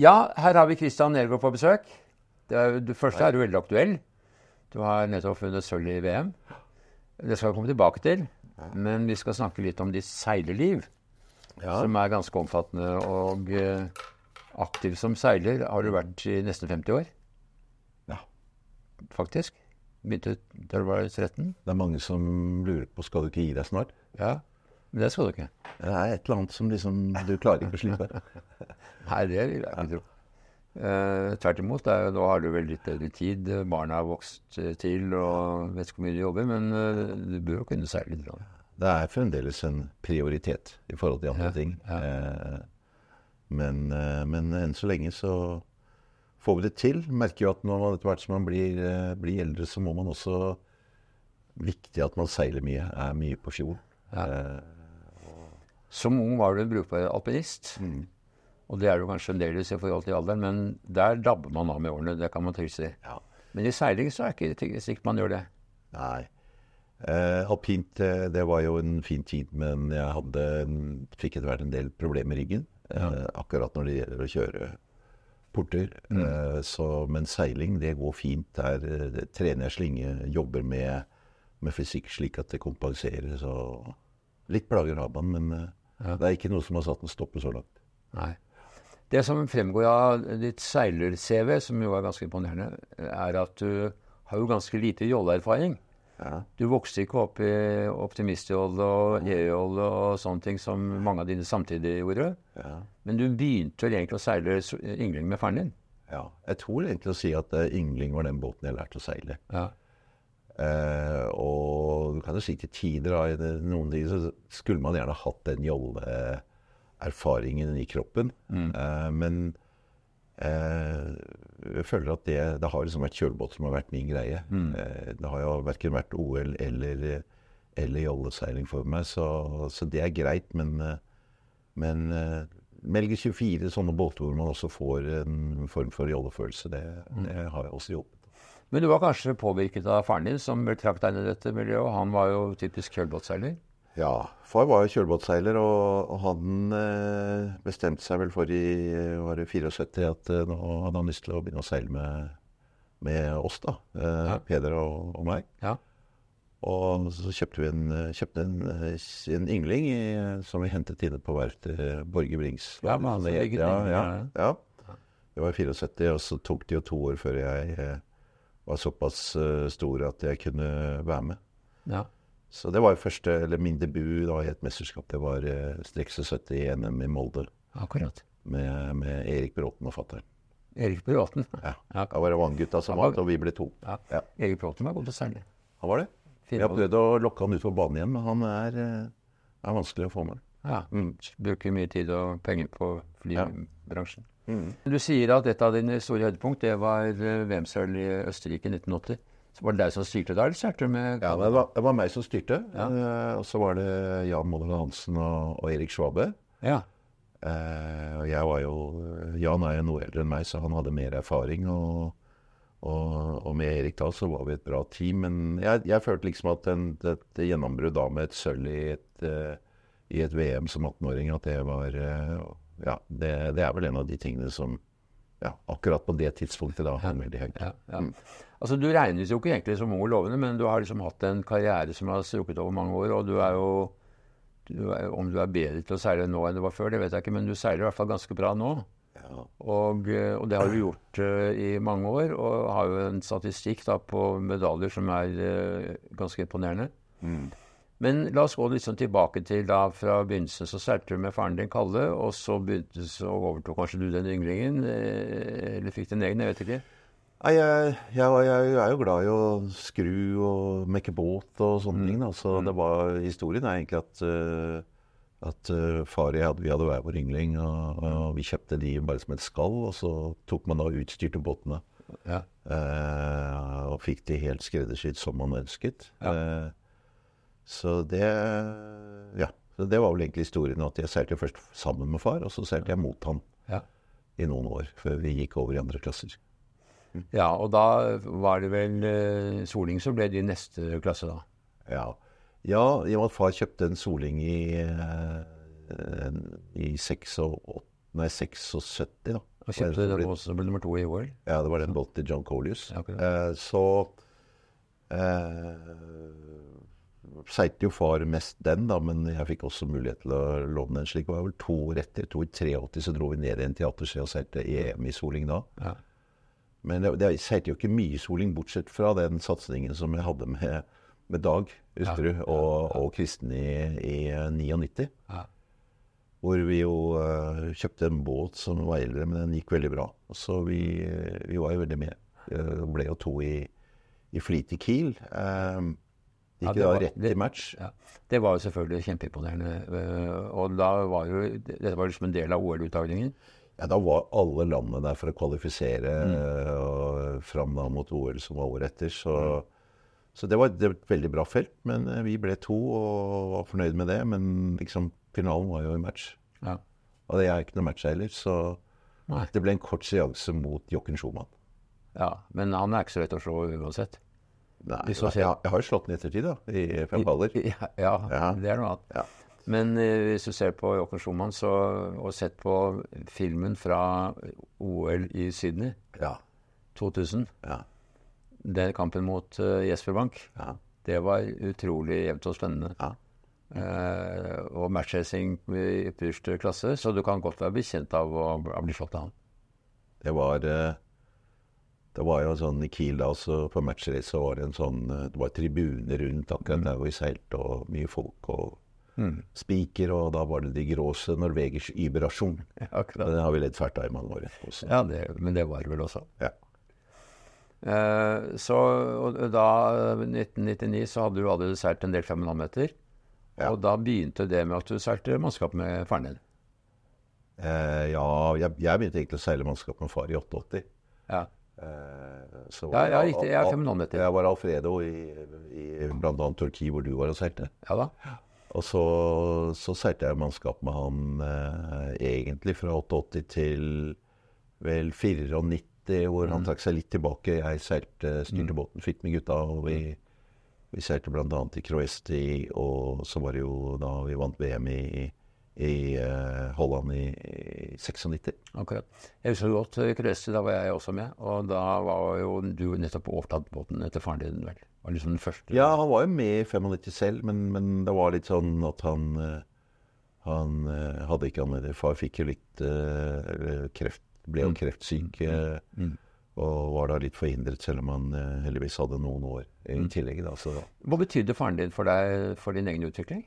Ja, her har vi Christian Nergård på besøk. Det, er, det første er jo veldig aktuell. Du har nettopp vunnet sølv i VM. Det skal vi komme tilbake til. Men vi skal snakke litt om ditt seilerliv, Ja. som er ganske omfattende. Og eh, aktiv som seiler har du vært i nesten 50 år, ja. faktisk. Begynte da du var 13. Det er mange som lurer på skal du ikke gi deg snart. Ja, men det skal du ikke. Det er et eller annet som liksom du klarer ikke å slippe. Nei, det vil jeg ikke tro. Uh, tvert imot. Er, nå har du vel litt bedre tid. Barna har vokst eh, til og vet ikke hvor mye du jobber, men uh, du bør jo kunne seile litt. grann. Det er fremdeles en prioritet i forhold til andre Ja, ting. ja. Uh, men, eh, men enn så lenge så får vi det til. Merker jo at når man etter hvert som man blir, eh, blir eldre, så må man også Viktig at man seiler mye, er mye på fjorden. Ja. Eh, Som ung var du en brukbar alpinist. Mm. Og det er jo kanskje fremdeles i forhold til alderen, men der dabber man av med årene. Det kan man trygt si. ja. Men i seiling så er det ikke sikkert man gjør det. Nei. Eh, alpint eh, det var jo en fin tid, men jeg hadde, fikk etter hvert en del problemer med ryggen. Eh, akkurat når det gjelder å kjøre porter. Eh, så, men seiling, det går fint. Der eh, trener jeg slinge, jobber med, med fysikk slik at det kompenserer. Så litt plager har man, men eh, Ja. det er ikke noe som har satt en stopper så langt. Nei. Det som fremgår av ditt seiler-CV, som jo er ganske imponerende, er at du har jo ganske lite jolleerfaring. Ja. Du vokste ikke opp i optimistjolle og jejolle og sånne ting som mange av dine samtidige gjorde. Ja. Men du begynte vel egentlig å seile yngling med faren din? ja. Jeg tror egentlig å si at eh, Yngling var den båten jeg lærte å seile. Ja. Eh, og du kan jo si til tider, da, noen tider så skulle man gjerne hatt den jolleerfaringen i kroppen. Eh, men eh, jeg føler at det, det har liksom vært kjølbåt som har vært min greie. Eh, det har jo verken vært OL eller, eller jolleseiling for meg, så, så det er greit. Men, men eh, Melge 24, sånne båter hvor man også får en form for jollefølelse, det, det har jeg også hjulpet. Men du var kanskje påvirket av faren din, som trakk deg inn i dette miljøet. Han var jo typisk kjølbåtseiler. Ja, far var jo kjølebåtseiler, og, han eh, bestemte seg vel for i var det 74 at eh, nå hadde han lyst til å begynne å seile med, med oss, da. Eh, Ja. Peder og, og meg. Ja. Og så kjøpte vi en, kjøpte en, en yngling i, som vi hentet inne på verftet Borge Brings. Ja, men han som Det- ja, ja, ja. Det var i 74, og så tok det jo to år før jeg var såpass stor at jeg kunne være med. ja. Så det var jo første, eller min debut da, i et mesterskap. Det var eh, Strekse 70 i NM i Molde Akkurat. med, med Erik Bråten og fatter'n. Erik Bråten. Ja. Ja. Da var det Vanngutta som vant, og vi ble to. Ja. Ja. Erik Bråten var god til å seile. Han var det. Vi har prøvd å lokke han ut på banen igjen, men han er, eh, er vanskelig å få med. Ja. Mm. Bruker mye tid og penger på flybransjen. Mm. Du sier at et av dine store høydepunkt det var eh, VM-sølv i Østerrike i 1980. Så var det deg som styrte da, eller styrte du med Ja, det var, det var meg som styrte. Ja. Eh, og så var det Jan Moller Hansen og, og Erik Schwabe. Ja. Eh, og jeg var jo Jan er jo noe eldre enn meg, så han hadde mer erfaring. Og, og, og med Erik da så var vi et bra team. Men jeg, jeg følte liksom at en, et gjennombrudd da med et sølv i et, uh, i et VM som 18-åring, at det var uh, Ja, det, det er vel en av de tingene som ja, akkurat på det tidspunktet da var veldig høyt. Ja, ja. Altså, Du regnes jo ikke egentlig som ung og lovende, men du har liksom hatt en karriere som har strukket over mange år. Og du er jo du er, Om du er bedre til å seile nå enn du var før, det vet jeg ikke, men du seiler i hvert fall ganske bra nå. Ja. Og, eh, og det har du gjort uh, i mange år, og har jo en statistikk da på medaljer som er uh, ganske imponerende. Mm. Men la oss gå litt sånn tilbake til da fra begynnelsen. Så seilte du med faren din Kalle, og så begynte så overtok kanskje du den ynglingen? Eller fikk din egen, jeg vet ikke. Nei, jeg, jeg, jeg er jo glad i å skru og mekke båt og sånne ting. Da. Så det var, historien er egentlig at, uh, at eh, far og jeg hadde, vi hadde hver vår yngling, og, og vi kjøpte de bare som et skall. Og så tok man da utstyrte båtene Ja. Uh, og fikk de helt skreddersydd som man ønsket. Ja. Uh, så det Ja. Så det var vel egentlig historien. At jeg seilte først sammen med far, og så seilte jeg mot han Ja. i noen år. Før vi gikk over i andre klasser. Ja, og da var det vel eh, Soling som ble din neste klasse, da. Ja. ja, i og med at far kjøpte en soling i, eh, i 76, nei, 76 da. Og kjøpte den også som ble nummer to i OL. Ja, det var den båten til John Colius. Ja. Eh, så eh, seilte jo far mest den, da, men jeg fikk også mulighet til å låne den. Slik var det vel to år etter. To i 83 så dro vi ned igjen til Attersjø og seilte EM i soling da. Ja. Men det, det seilte jo ikke mye soling, bortsett fra den satsingen som jeg hadde med, med Dag Usterud og, og Kristen i, i 99. Ja. Hvor vi jo uh, kjøpte en båt som var eldre, men den gikk veldig bra. Så vi, vi var jo veldig med. Uh, ble jo to i, i Fleet i Kiel. Um, Ja, det var- det- match. Ja. Det var jo selvfølgelig kjempeimponerende. eh, Og da var jo Dette var liksom en del av OL-uttagningen. Ja, da var alle landene der for å kvalifisere Mm. eh, og fram da mot OL som var året etter. Så, Mm. så det, var, et veldig bra felt. Men eh, vi ble to og var fornøyd med det. Men liksom, finalen var jo i match. Ja. Og jeg er ikke noen matcheiler, så Nei. det ble en kort seanse mot Jochen Schumann. ja. Men han er ikke så lett å slå uansett. Nei, jeg, jeg, har jo slått den i ettertid, da. I fem baller. Ja, ja, Ja. det er noe annet. Ja. Men eh, hvis du ser på Jochen Schumann så, og sett på filmen fra OL i Sydney Ja. 2000, Ja. den kampen mot uh, Jesper Bank, Ja. det var utrolig jevnt og spennende. Ja. Uh, og matchracing i ypperste klasse, så du kan godt være bekjent av å å bli slått av han. Det var Det var jo sånn i Kiel da, så på matchrace så var det en sånn Det var tribuner rundt akkurat der hvor vi seilte, og mye folk og spiker, og da var det de gråse Norvegers Überraschung. Ja, akkurat. Den har vi ledd fælt av i mange år også. Ja, det, men det var det vel også. Ja. Eh, så og da, 1999, så hadde du allerede seilt en del 5,5 meter. Ja. Og da begynte det med at du seilte mannskap med faren din. Eh, ja, jeg, jeg begynte egentlig å seile mannskap med far i 88. Ja. Eh, så Ja, ja, riktig. Jeg er 5,5 meter. Jeg var Alfredo i, i bl.a. Turki, hvor du var og seilte. ja da. Og så, så seilte jeg mannskap med han eh, egentlig fra 88 til vel 94, hvor han trakk seg litt tilbake. Jeg seilte, styrte båten fikk med gutta, og vi, vi seilte bl.a. i Croesti, og så var det jo da vi vant VM i, i eh, Holland i, i 96. Akkurat. Jeg husker godt Croesti, Krøsti, da var jeg også med. Og da var jo du nettopp overtatt båten etter faren din, vel. Var liksom den første. Ja, han var jo med i 95 selv, men, men det var litt sånn at han eh, Han eh, hadde ikke anledning Far fikk jo litt eh, kreft, ble jo kreftsyk. eh, Og var da litt forhindret, selv om han heldigvis hadde noen år i tillegg. Da, så. Hva betydde faren din for deg for din egen utvikling?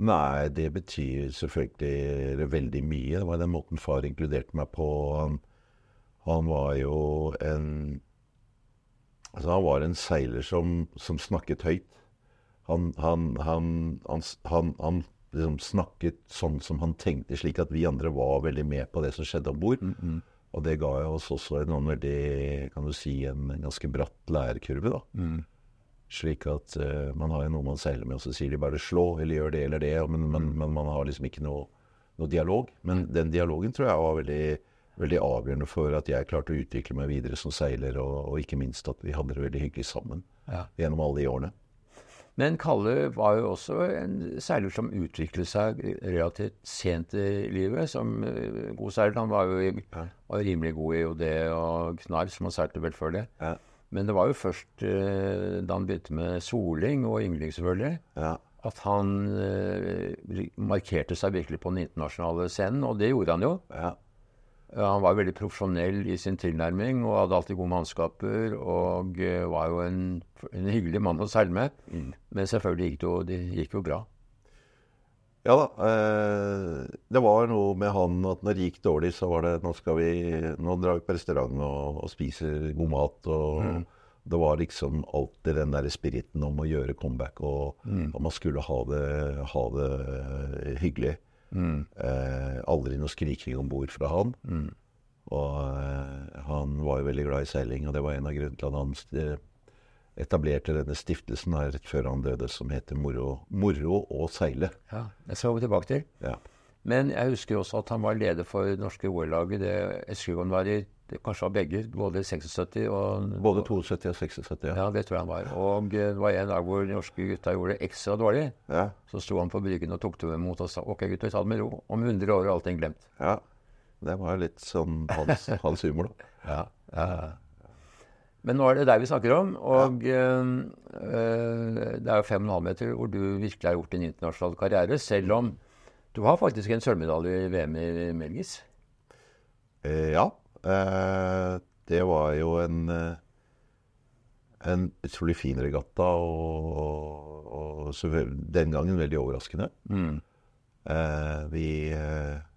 Nei, det betyr selvfølgelig veldig mye. Det var den måten far inkluderte meg på. Han, han var jo en Altså, han var en seiler som, som snakket høyt. Han, han, han, han, han, han liksom snakket sånn som han tenkte, slik at vi andre var veldig med på det som skjedde om bord. Og det ga oss også en veldig, kan du si, en, en ganske bratt lærekurve, da. Slik at uh, man har jo noe man seiler med, og så sier de bare 'slå', eller 'gjør det eller det', men, men, men man har liksom ikke noe, noe dialog. Men den dialogen tror jeg var veldig, veldig avgjørende for at jeg klarte å utvikle meg videre som seiler, og, og ikke minst at vi hadde det veldig hyggelig sammen Ja. gjennom alle de årene. Men Kalle var jo også en seiler som utviklet seg relativt sent i livet som eh, god seiler. Han var jo i, var rimelig god i OD og knarr, som han seilte vel før det. Ja. Men det var jo først eh, da han begynte med soling og yngling, selvfølgelig, Ja. at han eh, markerte seg virkelig på den internasjonale scenen, og det gjorde han jo. Ja. Ja, Han var veldig profesjonell i sin tilnærming og hadde alltid gode mannskaper. Og eh, var jo en, en hyggelig mann å seile med. Men selvfølgelig gikk det jo, det gikk jo bra. Ja da. Eh, det var noe med han at når det gikk dårlig, så var det nå skal vi, nå drar vi på restaurant og, og spiser god mat. og Det var liksom alltid den der spiriten om å gjøre comeback, og, og man skulle ha det, ha det eh, hyggelig. Eh, aldri noe skriking om bord fra han. Og eh, han var jo veldig glad i seiling, og det var en av grunnene til at han etablerte denne stiftelsen her rett før han døde, som heter Moro, Moro og seile. Ja, Det skal vi tilbake til. Ja. Men jeg husker også at han var leder for det norske OL-laget. Det jeg husker han var i kanskje var begge, både 76 og Både 72 og 76, ja. Ja, det tror jeg han var. Og eh, det var en dag hvor de norske gutta gjorde det ekstra dårlig. Ja, Så sto han på bryggen og tok det imot og sa OK, gutter, ta det med ro. Om 100 år er allting glemt. ja. det var litt sånn hans, hans humor, da. Ja, ja. Men nå er det deg vi snakker om, og øh, det er jo fem og en halv meter hvor du virkelig har gjort din internasjonal karriere, selv om du har faktisk en sølvmedalje i VM i Melgis. Eh, ja. Eh, det var jo en, en utrolig fin regatta, og, og, og den gangen veldig overraskende. Mm. Eh, vi,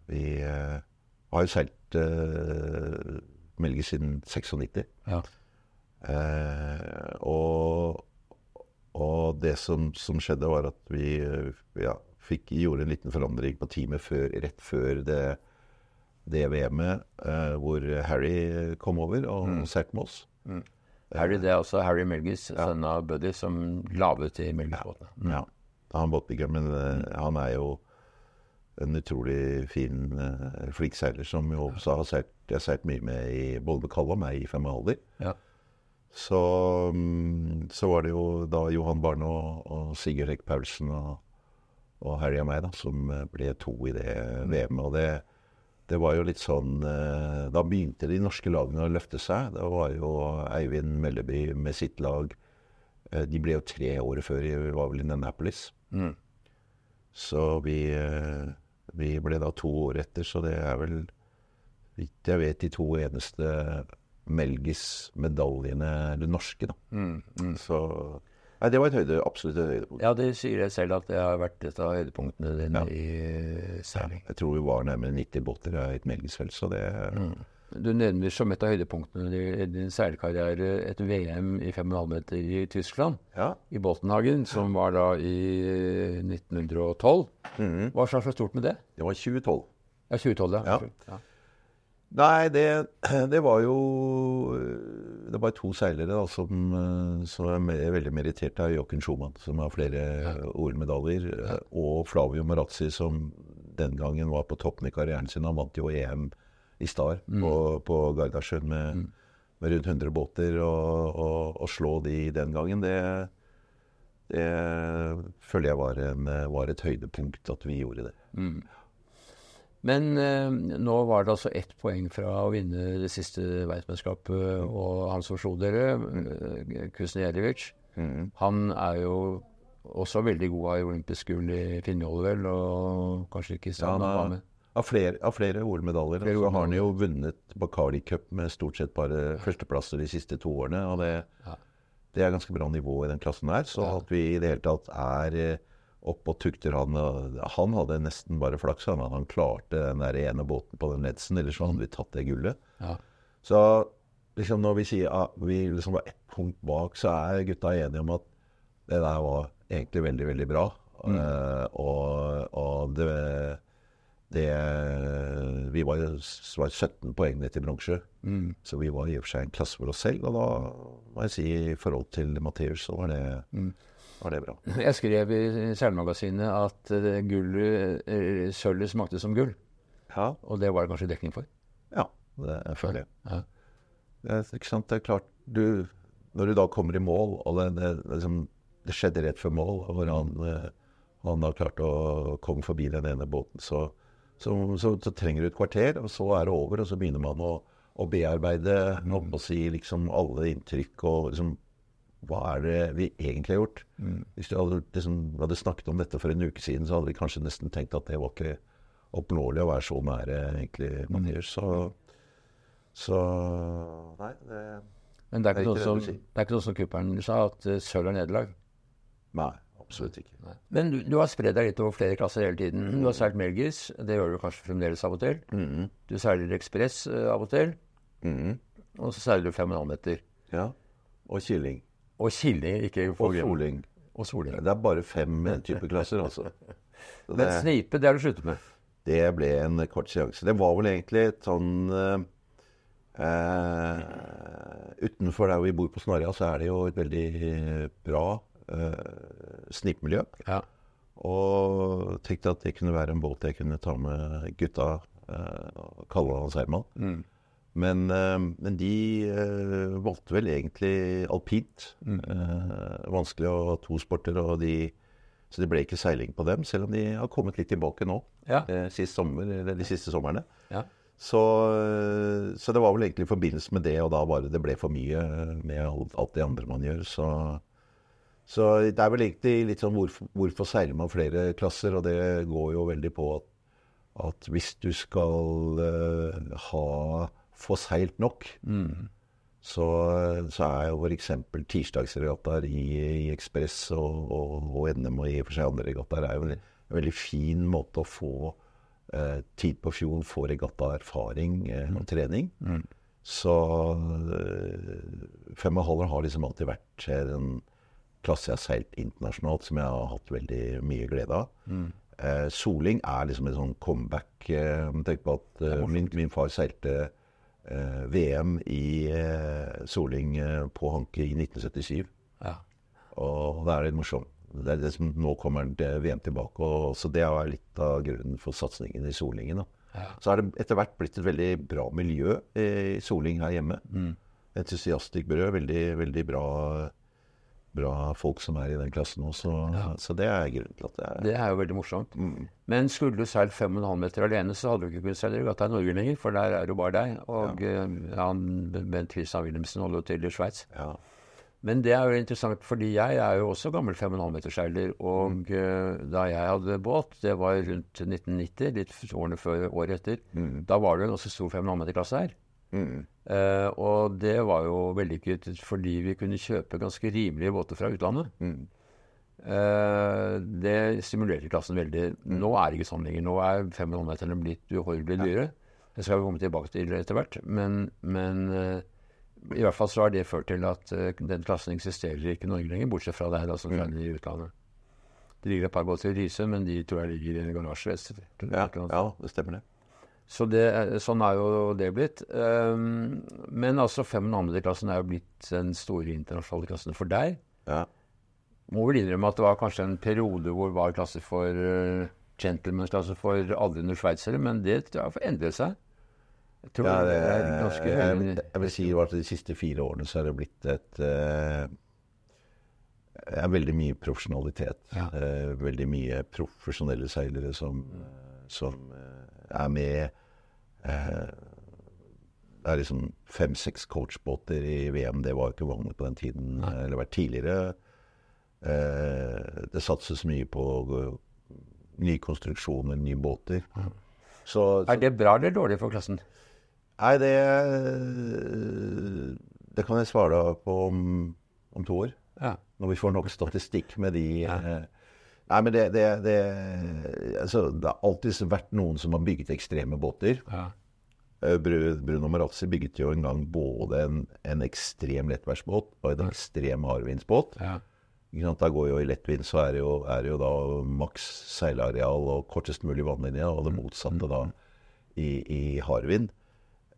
vi har jo seilt uh, Melge siden 96. Ja. Og, og, det som, som, skjedde, var at vi ja, fikk, gjorde en liten forandring på teamet før, rett før det, det VM-et, eh, hvor Harry kom over og mm. med oss. Mm. Harry, det er også Harry Melgis, ja. sønn av Buddy, som laget til Melgis-båtene. Mm. Ja. Han båtbygger, men han er jo en utrolig fin, uh, flink seiler som jo også har seilt Jeg har seilt mye med i både med Kalle og meg i fem alder. Ja. Så, um, så var det jo da Johan Barne og, og Sigurd Hekk Paulsen og, og Harry og meg da, som eh, ble to i det mm. VM-et. Og det, det, var jo litt sånn uh, Da begynte de norske lagene å løfte seg. Da var jo Eivind Melleby med sitt lag uh, De ble jo tre år før de var vel i Annapolis. Mm. Så vi uh, vi ble da to år etter, så det er vel, vidt jeg vet, de to eneste Melgis-medaljene, eller norske, da. Mm, mm. Så Nei, det var et høyde, absolutt et høydepunkt. Ja, det sier jeg selv at det har vært et av høydepunktene dine ja. i seiling. Ja, jeg tror vi var nærmere 90 båter i et Melgisfelt, så det mm. Du nevner som et av høydepunktene i din seilkarriere et VM i 5,5 meter i Tyskland. Ja. I Boltenhagen, som var da i 1912. Mm. Hva slags var stort med det? Det var 2012. Ja, 2012, ja. ja. Nei, det, det, var jo Det var to seilere da, som, som er veldig merittert av Jochen Schumann, som har flere ja. OL-medaljer. Og Flavio Marazzi, som den gangen var på toppen i karrieren sin. Han vant jo EM i Star mm. på, på Gardasjøen med, mm. med, rundt 100 båter. Å slå de den gangen, det, det føler jeg var, en, var, et høydepunkt at vi gjorde det. Mm. Men eh, nå var det altså ett poeng fra å vinne det siste verdensmesterskapet, og han som slo dere, eh, mm. han er jo også veldig god av olympisk gull i Finnjolle, vel, og kanskje ikke i stand ja, med. av flere, av flere OL-medaljer. Så har han jo vunnet Bacardi Cup med stort sett bare førsteplasser de siste to årene. og det, ja. det er ganske bra nivå i den klassen her. Så ja. at vi i det hele tatt er oppe og tukter han Han hadde nesten bare flaks han, han klarte den der ene båten på den Ledsen, ellers hadde vi tatt det gullet. Ja. Så liksom når vi sier at vi liksom var ett punkt bak, så er gutta enige om at det der var egentlig veldig, veldig bra. Mm. Uh, og, og det det, vi var, var 17 poeng ned til bronse, mm. så vi var i og for seg en klasse for oss selv. Og da må jeg si i forhold til Matheus, så var det, mm. Var det, bra. Jeg skrev i Seilmagasinet at uh, gullet, uh, sølvet smakte som gull. Ja. Og det var det kanskje dekning for? Ja, det føler jeg. Ja. Det, er, ikke sant? det er klart du, Når du da kommer i mål, og det, det, liksom, det skjedde rett før mål, hvor han, uh, han da klarte å komme forbi den ene båten, så så, så, så, trenger du et kvarter, og så er det over. Og så begynner man å, å bearbeide mm. å si, liksom, alle inntrykk og liksom, hva er det vi egentlig har gjort? Mm. Hvis du hadde, liksom, hadde, snakket om dette for en uke siden, så hadde vi kanskje nesten tenkt at det var ikke oppnåelig å være så nære egentlig Mathias. Så, så Nei, det, Men det er ikke, noe som, si. det er ikke noe som kuppelen sa, at uh, sølv er nederlag? Nei. Absolutt ikke. Nei. Men du, du har spredd deg litt over flere klasser hele tiden. Du har seilt Melgis, det gjør du kanskje fremdeles av og til. Mm. Du seiler Ekspress uh, av og til. Mm. Og så seiler du 5,5 meter. Ja. Og Killing. Og Killing, ikke Og Soling. Og Soling. Det er bare fem type klasser, altså. Så Men snipe, det har du sluttet med? Det ble en kort seanse. Det var vel egentlig et sånn uh, Utenfor der vi bor på Snarja, så er det jo et veldig bra uh, snippmiljø. Ja. Og tenkte at det kunne være en båt jeg kunne ta med gutta, uh, Kalle og Herman. Mm. Men, uh, men, de uh, valgte vel egentlig alpint. Mm. Uh, vanskelig å ha to sporter, og de, så det ble ikke seiling på dem. Selv om de har kommet litt tilbake nå, ja. sist sommer, de siste somrene. Ja. Så, så, det var vel egentlig i forbindelse med det, og da bare det ble for mye med alt, alt det andre man gjør. Så, så, det er vel egentlig litt sånn hvorfor, hvorfor seiler man flere klasser? Og det går jo veldig på at, at hvis du skal uh, ha få seilt nok, mm. så, så, er jo f.eks. tirsdagsregattaer i, i Ekspress og, og, og, NM og i og for seg andre regattaer er jo en, en veldig fin måte å få eh, tid på fjorden, få regattaerfaring eh, og mm. trening. Mm. Så eh, fem og halver har liksom alltid vært en klasse jeg har seilt internasjonalt, som jeg har hatt veldig mye glede av. Mm. Eh, soling er liksom en sånn comeback. Eh, tenk på at eh, min, min, far seilte VM i eh, soling på Hanke i 1977. Ja. Og det er litt morsomt det er det som nå kommer VM tilbake. og så Det er litt av grunnen for satsingen i Solingen. Ja. Så er det etter hvert blitt et veldig bra miljø i Soling her hjemme. Mm. Entusiastic brød. Veldig, veldig bra, bra, folk som er i den klassen også. Ja. Så det er grunnen til at det er Det er jo veldig morsomt. Mm. Men skulle du seilt 5,5 meter alene, så hadde du ikke kunnet seile regatta i Norge lenger, for der er jo bare deg. Og ja. han, Bent Christian Wilhelmsen holder jo til i Sveits. Ja. Men det er jo interessant, fordi jeg er jo også gammel 5,5-meterseiler. Og mm. uh, da jeg hadde båt, det var rundt 1990, litt årene før året etter, mm. da var det en ganske stor 5,5-meterklasse her. Mm. Uh, og det var jo vellykket fordi vi kunne kjøpe ganske rimelige båter fra utlandet. Uh, det stimulerte klassen veldig. Mm. Nå er det ikke sånn lenger. Nå er 5,5-meterne blitt uhorvelig dyre. Det skal vi komme tilbake til etter hvert. Men, men i hvert fall så har det ført til at uh, den klassen eksisterer ikke i Norge lenger, bortsett fra det her som mm. i utlandet. Det ligger et par båter i Risø, men de tror jeg ligger i en garasje. Ja, ja, det stemmer det. Så det, sånn er jo det blitt. Um, men altså 5,5-klassen er jo blitt den store internasjonale klassen for deg. Ja. Må vel innrømme at det var kanskje en periode hvor det var klasse for uh, gentleman's-klasse for under sveitsere, men det har endret seg. Jeg tror ja, det, er ganske jeg, jeg, vil si at de siste fire årene så er det blitt et uh, er veldig mye profesjonalitet. Ja. Uh, veldig mye profesjonelle seilere som, som uh, er med. Uh, det er liksom fem-seks coachbåter i VM. Det var jo ikke vanlig på den tiden. Nei. Eller vært tidligere. det satses mye på nye konstruksjoner, nye båter. Så, så, er det bra eller dårlig for klassen? Nei, det Det kan jeg svare på om, om, to år. Ja. Når vi får nok statistikk med de ja. Nei, men det, det, det, altså, det har alltid vært noen som har bygget ekstreme båter. Ja. Eh, Bruno Marazzi bygget jo en gang både en, en ekstrem lettværsbåt og en ekstrem hardvindsbåt. Ja. Da går jo I lettvind så er det jo, er det jo da maks seileareal og kortest mulig vannlinje, og det mm. motsatte da i, i hardvind.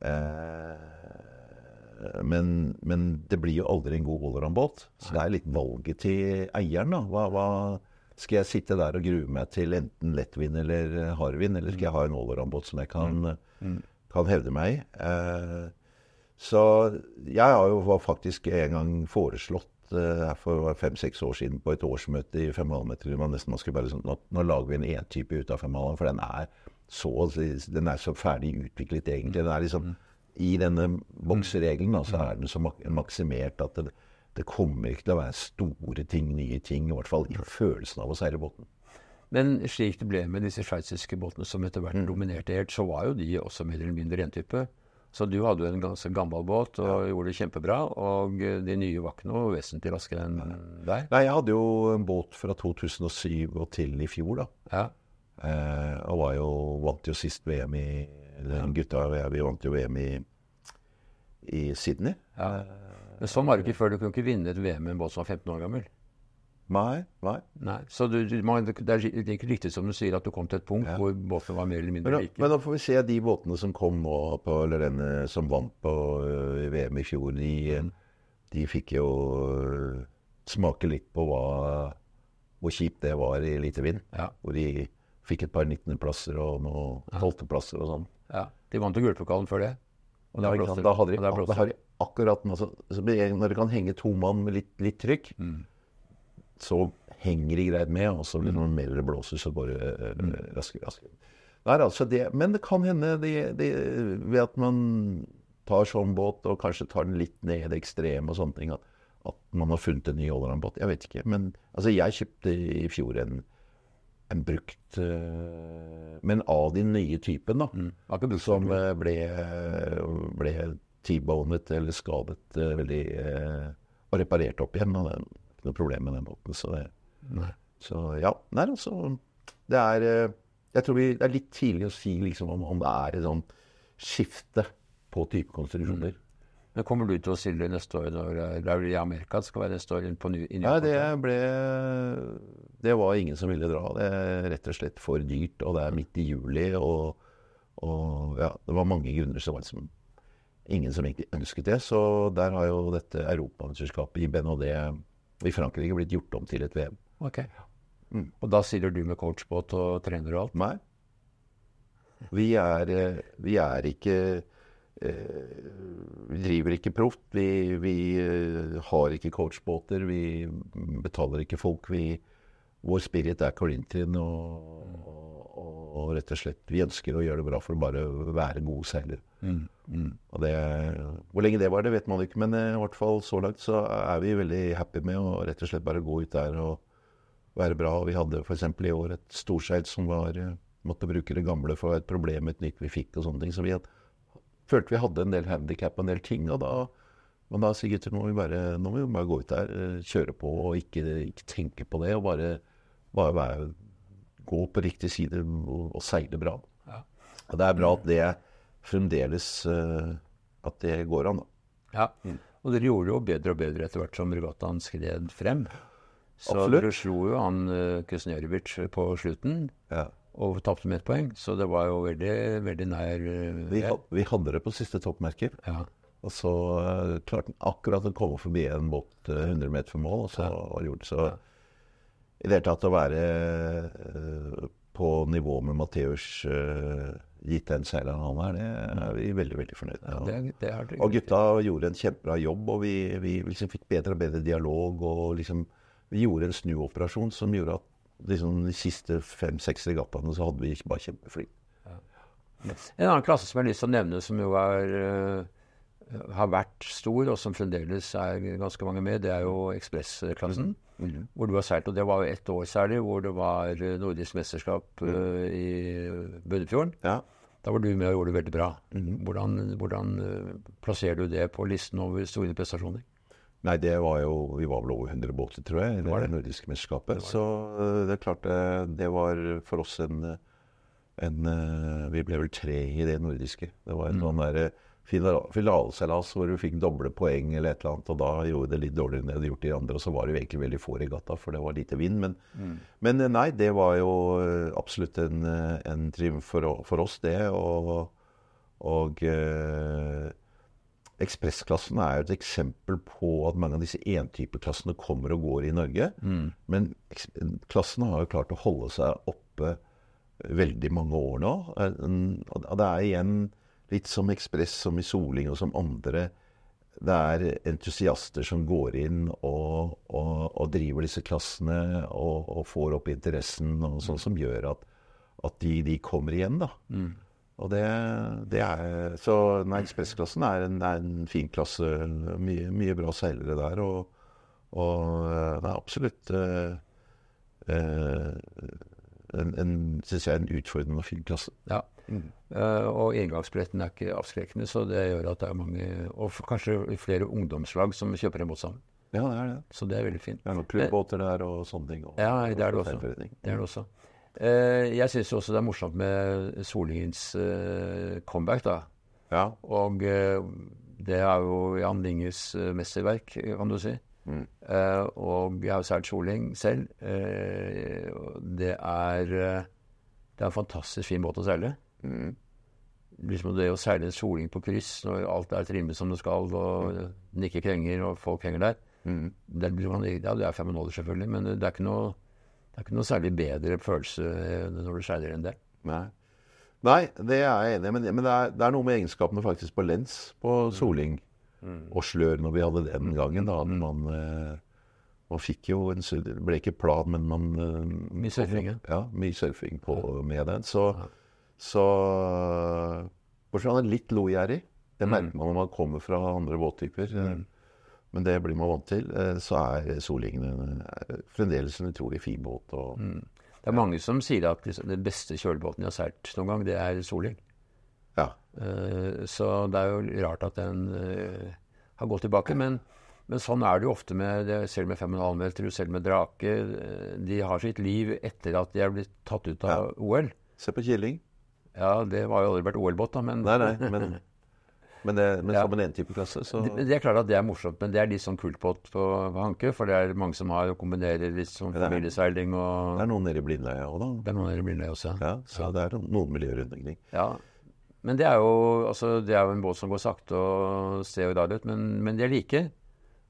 Eh, men, men, det blir jo aldri en god allround-båt. Så det er litt valget til eieren. da. Hva, hva, skal jeg sitte der og grue meg til enten lettvind eller hardvind, eller skal jeg ha en allround-båt som jeg kan, mm. mm. kan, hevde meg i? Eh, så jeg har jo faktisk en gang foreslått uh, for fem-seks år siden på et årsmøte i 5,5 meter man nesten man skulle bare sånn, nå, nå lager vi en E-type ut av 5,5, for den er så, den er så ferdig utviklet, egentlig. Den er liksom, mm. I denne bokseregelen da, så er den så maksimert at det, det, kommer ikke til å være store ting, nye ting. I hvert fall i følelsen av å seile båten. Men slik det ble med disse sveitsiske båtene som etter hvert mm. dominerte helt, så var jo de også mer eller mindre rentype. Så du hadde jo en ganske gammel båt og ja. gjorde det kjempebra. Og de nye var ikke noe vesentlig raskere enn deg? Nei, jeg hadde jo en båt fra 2007 og til i fjor, da. Ja. Eh, og var jo, vant jo sist VM i eller, Gutta vi vant jo VM i, i Sydney. Ja. Men sånn var det ikke før. Du kunne ikke vinne et VM med en båt som var 15 år gammel. Nei. nei. nei. Så du, man, det er ikke riktig som du sier at du kom til et punkt ja. hvor båten var mer eller mindre men, like. Men da får vi se de båtene som kom nå, på, eller denne som vant på uh, VM i fjor. De, mm. de fikk jo uh, smake litt på hva, hvor kjipt det var i lite vind. Ja. Hvor de Fikk et par 19.-plasser og noen 12.-plasser og sånn. Ja, De vant jo gullpokalen før det. Og ja, da hadde de, de akkurat altså, Når det kan henge to mann med litt, litt trykk, mm. så henger de greit med. Og så blir det noe mer det blåser, så bare uh, mm. raskere, raskere. Altså det, men det kan hende det, det, ved at man tar sånn båt og kanskje tar den litt ned i det ekstreme og sånne ting, at, at man har funnet en ny allround-båt. Jeg vet ikke. Men altså, jeg kjøpte i fjor en, en brukt eh, Men av de nye typen, da. Mm. Som eh, ble, ble T-bonet eller skadet eh, veldig eh, Og reparert opp igjen. Og det er ikke noe problem med den båten. Så, det, så ja. Nei, altså Det er eh, Jeg tror vi, det er litt tidlig å si liksom, om, om det er et sånn skifte på typekonstruksjoner. Mm. Men kommer du til å stille neste år når det er i Amerika? Det skal være neste år på ny, i Ja, Newport, det ble Det var ingen som ville dra. Det er rett og slett for dyrt, og det er midt i juli. Og, og ja, det var mange grunner som var liksom ingen som egentlig ønsket det. Så der har jo dette europamesterskapet i BNHD i Frankrike blitt gjort om til et VM. Ok. Mm. Og da stiller du med coachbåt og trener og alt? Nei. Vi er, eh, vi er ikke eh, Vi driver ikke proft. Vi, vi eh, har ikke coachbåter. Vi betaler ikke folk. Vi, vår spirit er Corinthian, og, og, og rett og slett Vi ønsker å gjøre det bra for å bare være gode seilere. Mm. Mm. Og det, hvor lenge det var, det vet man ikke, men eh, i hvert fall så langt så er vi veldig happy med å rett og slett bare gå ut der og være bra. Og vi hadde f.eks. i år et storseil som var, eh, måtte bruke det gamle for et problem et nytt vi fikk og sånne ting. Så vi had, følte vi hadde en del handikap og en del ting. Og da, men da sier gutter nå må vi bare, nå må vi bare gå ut der, eh, kjøre på og ikke, ikke tenke på det. Og bare, bare være, gå på riktig side og, og seile bra. Ja. Og det er bra at det fremdeles eh, at det går an. da. Ja. Og dere gjorde det jo bedre og bedre etter hvert som regattaen skred frem. Så Absolutt. dere slo jo han uh, Kusnerovic på slutten Ja. og tapte med ett poeng. Så det var jo veldig, veldig nær uh, Vi, vi hadde det på siste toppmerker. ja. Og så uh, klarte han akkurat å komme forbi en båt uh, 100 meter for mål, og så var det gjort. Så i det hele tatt å være uh, på nivå med Matheus, uh, gitt den seileren han er, det er vi veldig, veldig fornøyd med. ja, det, det har Og gutta gjorde en kjempebra jobb, og vi, vi liksom fikk bedre og bedre dialog. Og liksom, vi gjorde en snuoperasjon som gjorde at liksom, de siste fem-seks regattaene så hadde vi bare kjempefly. En annen klasse som jeg har lyst til å nevne, som jo er, uh, har vært stor, og som fremdeles er ganske mange med, det er jo ekspressklassen. Hvor du har seilt. Og det var jo ett år særlig, hvor det var eh, nordisk mesterskap eh, i Bunnefjorden. Ja. Da var du med og gjorde det veldig bra. Hvordan, hvordan eh, plasserer du det på listen over store prestasjoner? Nei, det var jo Vi var vel over 100 båter, tror jeg, i det, det. nordiske mesterskapet. Så uh, det er klart det, det var for oss en, en Vi ble vel tre i det nordiske. Det var en sånn derre finaleseilas hvor du fikk doble poeng eller et eller annet, og da gjorde det litt dårligere enn det hadde gjort de andre. Og så var det jo egentlig veldig få regatta, for det var lite vind. Men, men øh, nei, det var jo øh, absolutt en, øh, en triumf for, for oss, det. Og, og eh, Ekspressklassen er jo et eksempel på at mange av disse entypeklassene kommer og går i Norge. Men eks- klassen har jo klart å holde seg oppe veldig mange år nå. Eh, Og det er igjen litt som Ekspress, som i Soling og som andre. Det er entusiaster som går inn og, og, og driver disse klassene og, og får opp interessen, og sånn som gjør at, at de, de kommer igjen. da. Og det, det er Så nei, ekspressklassen er en, er en fin klasse. Mye, mye bra seilere der. Og, og eh, det er absolutt eh, eh, en, en, synes jeg, en utfordrende og fin klasse. Ja. Eh, og engangsbilletten er ikke avskrekkende, så det gjør at det er mange, og kanskje flere ungdomslag som kjøper en båt sammen. Ja, det er det. Så det er veldig fint. Det er noen klubbbåter der og sånne ting. Og, Ja, det er det også. Det er det også. Uh, jeg syns også det er morsomt med Solingens uh, comeback, da. Ja. Og det er jo Jan Linges mesterverk, kan du si. Mm. Og jeg har sært seilt Soling selv. Det er Det er en fantastisk fin båt å seile. Mm. Liksom det å seile soling på kryss når alt er trimmet som det skal, og den ikke krenger, og folk henger der. Mm. Det, man, ja, det er fem minutter, selvfølgelig, men det er ikke noe, det er ikke noe særlig bedre følelse eh, når du seiler enn det. Nei. Nei, det er jeg enig i. Men, men det, er, det er noe med egenskapene faktisk på lens på soling og slør når vi hadde det den gangen. da, man, eh, man fikk jo en Det ble ikke plan, men man eh, Mye surfing, ja. Ja, mye surfing på, med den. Så, Så Bortsett fra han er litt logjerrig. Det Mm. merker man når man kommer fra andre båttyper. Mm. Men det blir man vant til. eh, Så er Solingen en- fremdeles en utrolig fin båt. Og, Mm. Det er mange som sier at liksom, den beste kjølebåten de har seilt noen gang, det er Soling. ja. Eh, så det er jo rart at den eh, har gått tilbake. Men, men sånn er det jo ofte med selv med 5,5 meter, selv med Drake. eh, De har sitt liv etter at de er blitt tatt ut av OL. Se på Killing. Ja, det har jo aldri vært OL-båt, da, men Nei, nei, men, men, det, men Ja. som en én-type klasse, så det, det er klart at det er morsomt, men det er litt sånn kultbåt på, på Hanke. For det er mange som har og kombinerer litt sånn familieseiling og Det er noen nede i Blindleia òg, da. Det er noen nede i det også. Ja, så det er noen miljøer rundt omkring. Ja, men det er jo altså, det er jo en båt som går sakte og ser jo rar ut, men, men de er like.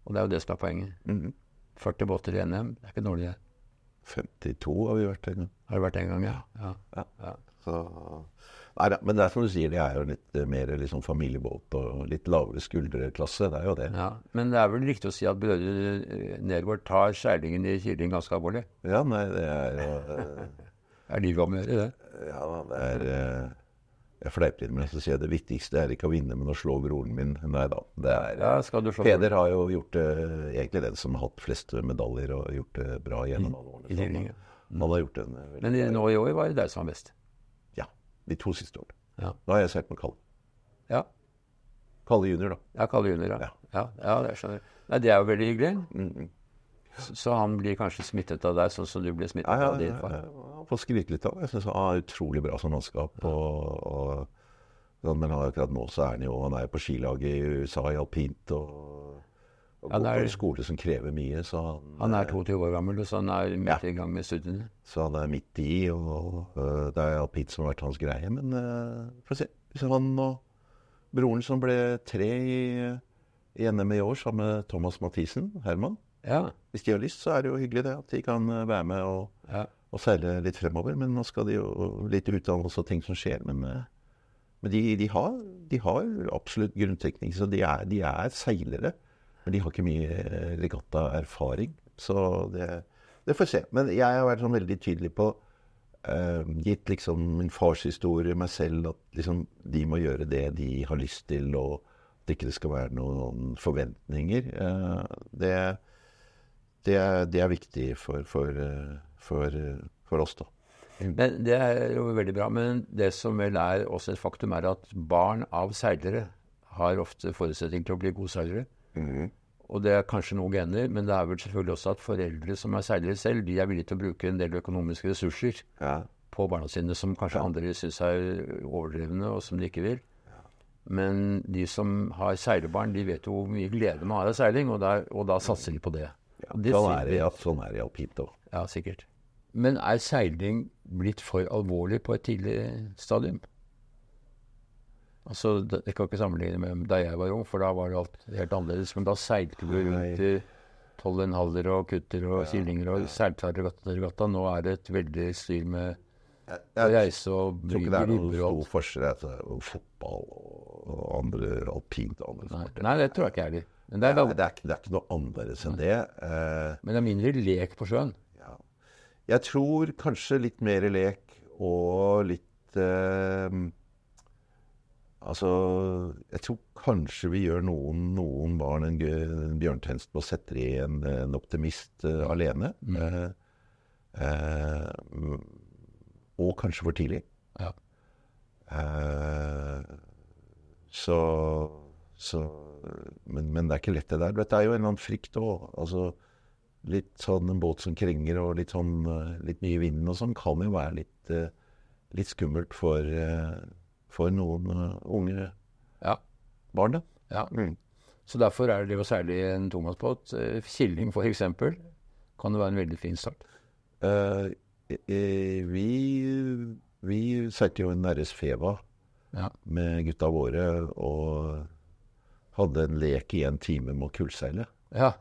Og det er jo det som er poenget. Mhm. 40 båter i NM, det er ikke dårlig. det. 52 har vi vært en gang. Har det vært en gang, ja. ja. Ja. ja. Så, nei, men det er som du sier, det er jo litt mer liksom familiebåt og litt lavere skuldreklasse. Det er jo det. ja. Men det er vel riktig å si at brødre eh, Nergård tar seilingen i Kiling ganske alvorlig. Ja, nei, det er jo eh, Er livet om å gjøre, det? Ja, det er eh, Jeg fleiper litt med det, så sier jeg det viktigste er ikke å vinne, men å slå broren min. Nei da. Det er Ja, skal du slå Peder har jo gjort det egentlig den som har hatt flest medaljer og gjort det bra gjennom alle årene. i Så han, har gjort en Men nå i år var det deg som var best. De to siste årene. Ja. Nå har jeg seilt med Kalle. Ja, Kalle junior, da. ja Kalle Junior, ja. Ja. Ja, det skjønner jeg. Nei, det er jo veldig hyggelig. Mm. Så, så han blir kanskje smittet av deg, sånn som du ble smittet av din far. ja, får skryte litt av det. Jeg syns han har utrolig bra som mannskap. Og, og, men akkurat nå så er han jo han er på skilaget i USA i alpint og, og går er- på en skole som krever mye. Så han, Han er 22 år gammel, så han er midt Ja. i gang med studiene. så han er midt i, og, og det er alpint som har vært hans greie. Men uh, se. Han og broren som ble tre i, i NM i år sammen med Thomas Mathisen, Herman Ja. Hvis de har lyst, så er det jo hyggelig det at de kan være med og ja. og seile litt fremover. Men nå skal de jo litt utdannelse og ting som skjer. Men, eh, men de, de, har, de har absolutt grunnteknikk, så de er, de er seilere. Men de har ikke mye eh, regattaerfaring. Så det, det får se. Men jeg har vært sånn veldig tydelig på Uh, Gitt liksom min fars historie, meg selv, at liksom de må gjøre det de har lyst til, og at det ikke skal være noen forventninger. Uh, det, det, er, det er viktig for, for, eh, for, for oss, da. Men Det er jo veldig bra. Men det som vel er også et faktum, er at barn av seilere har ofte forutsetning til å bli gode seilere. Og det er kanskje noen gener, men det er vel selvfølgelig også at foreldre som er seilere selv, de er villige til å bruke en del økonomiske ressurser Ja. på barna sine som kanskje andre syns er overdrevne, og som de ikke vil. Men de som har seilerbarn, de vet jo hvor mye glede man har av seiling, og, der, og da satser de på det. Ja, det sånn, er det, ja, sånn er det i alpint òg. Ja, sikkert. Men er seiling blitt for alvorlig på et tidlig stadium? Altså, det- Jeg kan ikke sammenligne med da jeg var ung, for da var det alt helt annerledes. Men da seilte du rundt i tolv og kutter og killinger og seilte fra regatta. Nå er det et veldig styr med jeg, Jeg reise og tror ikke det er noen stor forskjell etter fotball og, andre alpint og andre sporter. nei, det tror jeg ikke jeg heller. Men det er, Nei, det, er det er ikke noe annerledes enn det. Uh, men det er mindre lek på sjøen. ja. Jeg tror kanskje litt mer lek og litt eh, Altså Jeg tror kanskje vi gjør noen, noen barn en, en bjørntjeneste på å sette i en, en optimist uh, alene. Mm. Uh, uh, og kanskje for tidlig. Ja. Så, så men, men det er ikke lett, det der. Det er jo en eller annen frykt òg. Altså, litt sånn en båt som krenger og litt sånn litt mye vind og sånn, kan jo være litt, litt skummelt for, for noen eh, unge Ja. barn, ja. Mm. Så derfor er det jo særlig en tomannsbåt, eh, Killing f.eks., kan det være en veldig fin start. Eh, vi, vi satte jo en RS Feva Ja. med gutta våre og hadde en lek i en time med å kullseile. ja.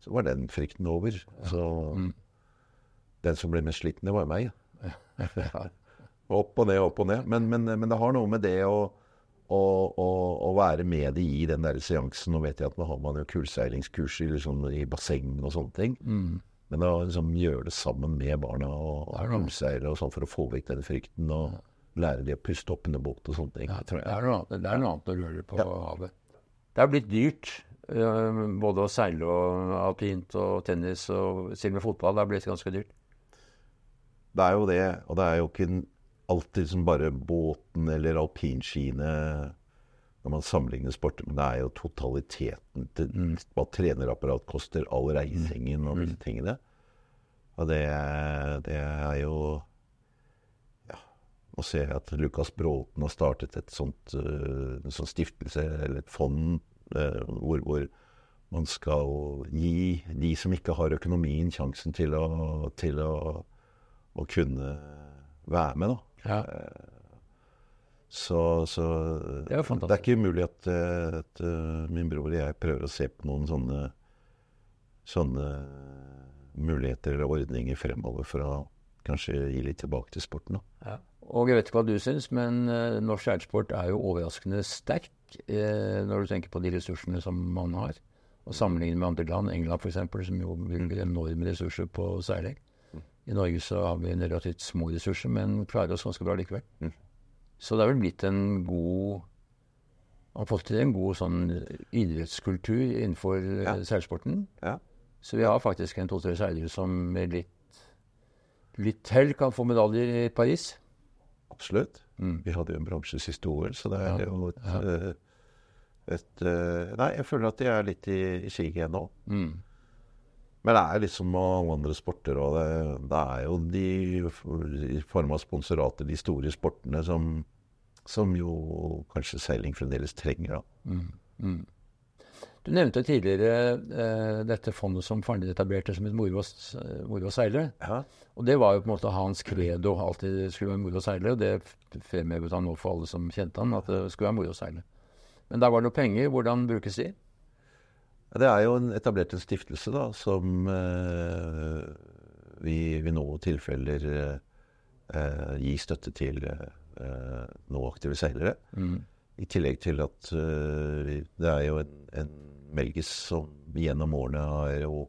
Så var den frykten over. Så Mm. den som ble mest sliten, det var meg. ja. Opp og ned, opp og ned. Men, men, men det har noe med det å, å, å, å være med de i den der seansen. Nå vet jeg at nå har man jo kullseilingskurs i, liksom, i basseng og sånne ting. Mm. Men å liksom gjøre det sammen med barna og, og kullseile og sånn for å få vekk den frykten og lære de å puste opp under båt og sånne ting. Ja, det er noe det er noe annet å det på Ja. havet. Det er blitt dyrt. eh, Både å seile og alpint og tennis og selv med fotball. Det er blitt ganske dyrt. Det er jo det, og det er jo ikke alltid som bare båten eller alpinskiene når man sammenligner sporter, men det er jo totaliteten til hva trenerapparat koster, all reisingen og disse tingene. Og det, det er jo Ja, nå ser jeg at Lukas Bråten har startet et sånt, eh, en sånn stiftelse, eller et fond, eh, hvor, hvor man skal gi de som ikke har økonomien, sjansen til å, til å, å kunne være med, da. Ja. Så, så Det er det er ikke umulig at, eh, at eh, min bror og jeg prøver å se på noen sånne, sånne muligheter eller ordninger fremover for å kanskje gi litt tilbake til sporten. Da. Ja. Og jeg vet ikke hva du syns, men eh, norsk seilsport er jo overraskende sterk eh, når du tenker på de ressursene som man har. Og sammenlignet med andre land, England f.eks., som jo bruker enorme ressurser på seiling. I Norge så har vi en relativt små ressurser, men klarer oss ganske bra likevel. Mm. Så det er vel blitt en god har fått til en god sånn idrettskultur innenfor eh, Ja. seilsporten. Ja. Så vi har faktisk en to-tre seilere som med litt, litt hell kan få medaljer i Paris. Absolutt. Mm. Vi hadde jo en bransjes historie, så det er Ja. jo et, eh, et eh, Nei, jeg føler at de er litt i, i siget igjen nå. Mm. Men det er liksom alle andre sporter, og det, det er jo de i form av sponsorater, de store sportene, som, som jo kanskje seiling fremdeles trenger. da. Mm. Mm. Du nevnte tidligere eh, dette fondet som faren din etablerte som et moro å seile. Ja. Og det var jo på en måte hans credo. Alltid skulle være moro å seile. Og det fremhevet han nå for alle som kjente han, at det skulle være moro å seile. Men der var det noe penger. Hvordan brukes de? Det er jo en, etablert en stiftelse da, som eh, vi ved noen tilfeller eh, gir støtte til eh, nå aktive seilere. Mm. I tillegg til at eh, det er jo en, en Melgis som gjennom årene har jo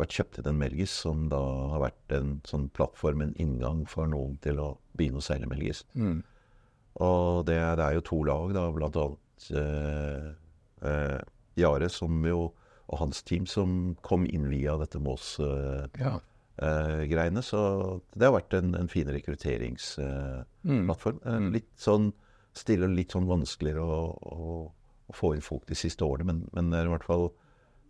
vært kjøpt inn en Melgis, som da har vært en sånn plattform, en inngang for noen til å begynne å seile Melgis. Mm. Og det, er- det er jo to lag, da, blant annet eh, eh, Jare som jo, og hans team som kom inn via dette Mås-greiene. Ja. så det har vært en, en fin rekrutteringsplattform. Mm. Eh, litt sånn stille og litt sånn vanskeligere å, å, å få inn folk de siste årene, men, men det er i hvert fall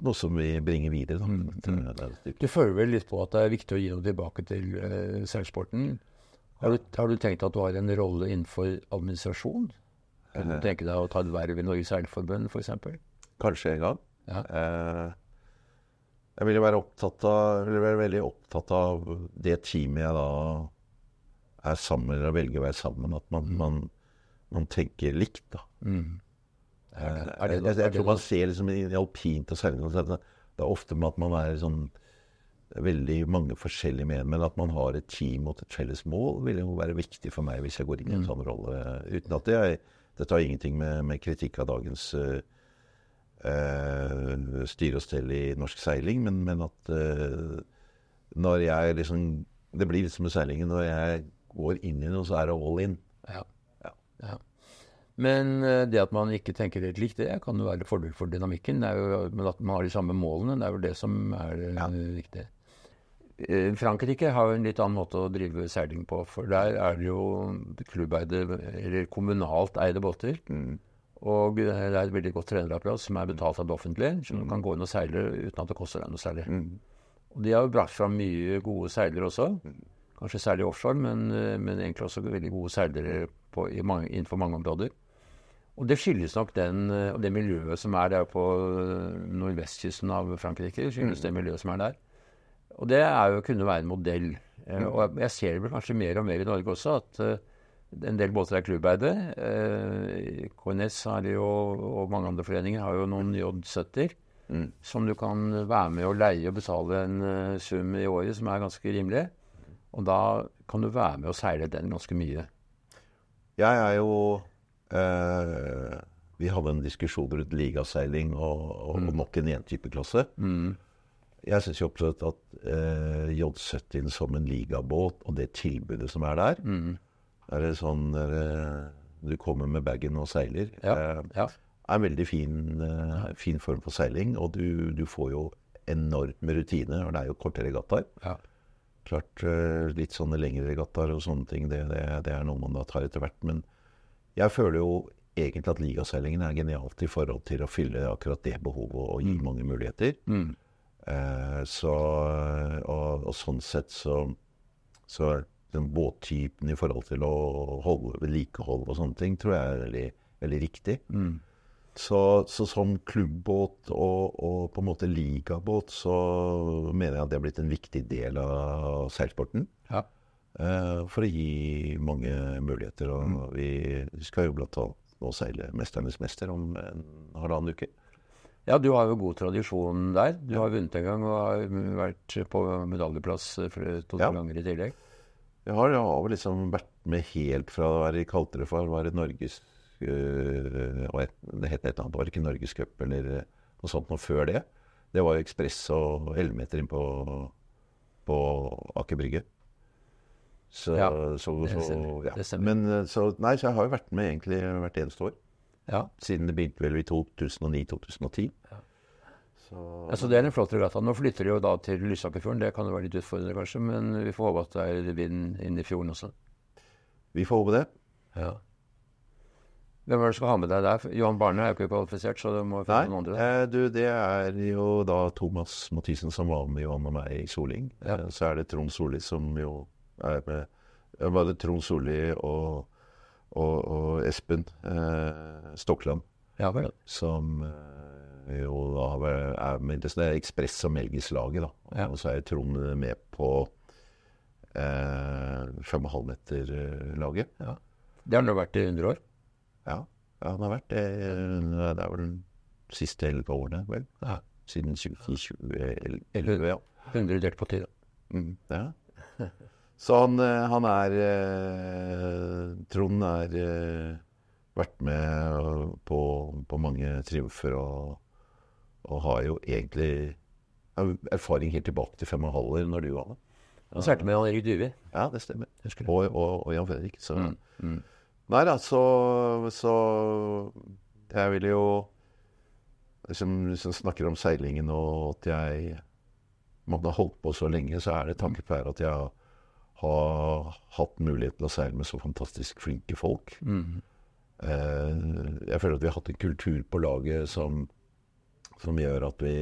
noe som vi bringer videre. Mm, er. Du føler vel litt på at det er viktig å gi noe tilbake til uh, seilsporten. Har du, har du tenkt at du har en rolle innenfor administrasjon? Kan du Eh. tenke deg å ta et verv i Norges Seilforbund f.eks.? Kanskje en gang. Ja. Eh, jeg vil være opptatt av, ville være veldig opptatt av det teamet jeg da er sammen med, eller velger å være sammen. At man, man, man tenker likt, da. Mm. Er det- er det- Eh, jeg, jeg, jeg tror man ser liksom i, alpint og seiling det, det er ofte med at man er sånn veldig mange forskjellige med, men at man har et team mot et felles mål, vil jo være viktig for meg hvis jeg går inn i Mm. en sånn rolle. Uten at det er, dette har ingenting med, med kritikk av dagens eh, eh, styre og stelle i norsk seiling, men, men at eh, når jeg liksom Det blir litt som med seilingen. Når jeg går inn i noe, så er det all in. Ja. Ja. ja. Men eh, det at man ikke tenker helt likt, det kan jo være fordel for dynamikken. Det jo, men at man har de samme målene, det er vel det som er eh, Ja. viktig. Eh, Frankrike har jo en litt annen måte å drive seiling på. For der er det jo klubbeide, eller kommunalt eide båter. Og det er et veldig godt trenerapparat som er betalt av det offentlige. Så du kan gå inn og seile uten at det koster deg noe særlig. Og de har jo brakt fram mye gode seilere også. Kanskje særlig offshore, men, eh, men egentlig også veldig gode seilere på, i mange, innenfor mange områder. Og det skyldes nok den, eh, og det miljøet som er der på eh, nordvestkysten av Frankrike. skyldes det miljøet som er der. Og det er jo kunne være en modell. Og jeg- ser det vel kanskje mer og mer i Norge også, at en del båter er klubbeide. Eh, KNS har jo, og mange andre foreninger har jo noen J70 som du kan være med og leie og betale en eh, sum i året som er ganske rimelig. Og da kan du være med og seile den ganske mye. Jeg er jo eh, Vi hadde en diskusjon rundt ligaseiling og, og, og nok en én-type-klasse. Jeg syns absolutt at eh, J70 som en ligabåt, og det tilbudet som er der, Er det sånn der, du kommer med bagen og seiler? Ja. Eh, Ja. er en veldig fin, eh, fin form for seiling, og du, du får jo enormt med rutine. Og det er jo korte regattaer. Ja. Klart eh, litt sånne lengre regattaer og sånne ting, det, det, det er noe man da tar etter hvert. Men jeg føler jo egentlig at ligaseilingen er genialt i forhold til å fylle akkurat det behovet og gi mange muligheter. Mm. Eh, så, og, og sånn sett så, så den båttypen i forhold til å holde vedlikehold og sånne ting, tror jeg er veldig, veldig riktig. Mm. Så, så som klubbbåt og, og på en måte ligabåt, så mener jeg at det er blitt en viktig del av seilsporten. Ja. Uh, for å gi mange muligheter. Og vi skal jo blant annet nå seile 'Mesternes mester' om en halvannen uke. ja, du har jo god tradisjon der. Du har vunnet en gang og har vært på medaljeplass to-tre Ja. ganger i tillegg. Jeg har, jeg har liksom vært med helt fra å være i for å være Norges øh, Det het et eller annet, var det ikke Norgescup eller øh, noe sånt noe før det? Det var jo Ekspress og 11 meter inn på, på Aker Brygge. Så, Ja, så, så, ja. Men øh, så, nei, så jeg har jo vært med egentlig hvert eneste år. Ja. Siden det begynte vel i 2009-2010. Så Altså, det er en flott regatta. Nå flytter de jo da til Lysakerfjorden. Det kan jo være litt utfordrende, kanskje, men vi får håpe at det er vind inn i fjorden også. vi får håpe det. Ja. Hvem er det du skal ha med deg der? Johan Barne er jo ikke kvalifisert, så det må finne noen Nei, andre. eh, du, det er jo da Thomas Mathisen som var med Johan og meg i Soling. Ja. Eh, så er det Trond Solli som jo er med eh, Var det Trond Solli og, og, og Espen eh, Stokland Ja som eh, jo da har- er med Det er Ekspress og Melgis-laget, da. Ja. Og så er Trond med på eh, 5,5 meter-laget. Det har han jo vært i 100 år. Ja, ja, han har vært det. eh, Det er vel de siste elleve årene, vel. Ja. Siden 2011, ja. 100 delt på 10, da. Mm, ja. Så han, eh, han er eh, Trond er eh, vært med eh, på, på mange triumfer og, og har jo egentlig har erfaring helt tilbake til fem og halver når du var med. Han seilte med Jan Erik Duvi. Ja, det stemmer. Og, og, og Jan Fredrik. Så. Mm, mm. Nei da, så, så Jeg vil jo liksom, en snakker om seilingen og at jeg måtte ha holdt på så lenge, så er det takket være at jeg har hatt mulighet til å seile med så fantastisk flinke folk. Mm. Eh, jeg føler at vi har hatt en kultur på laget som, som gjør at vi,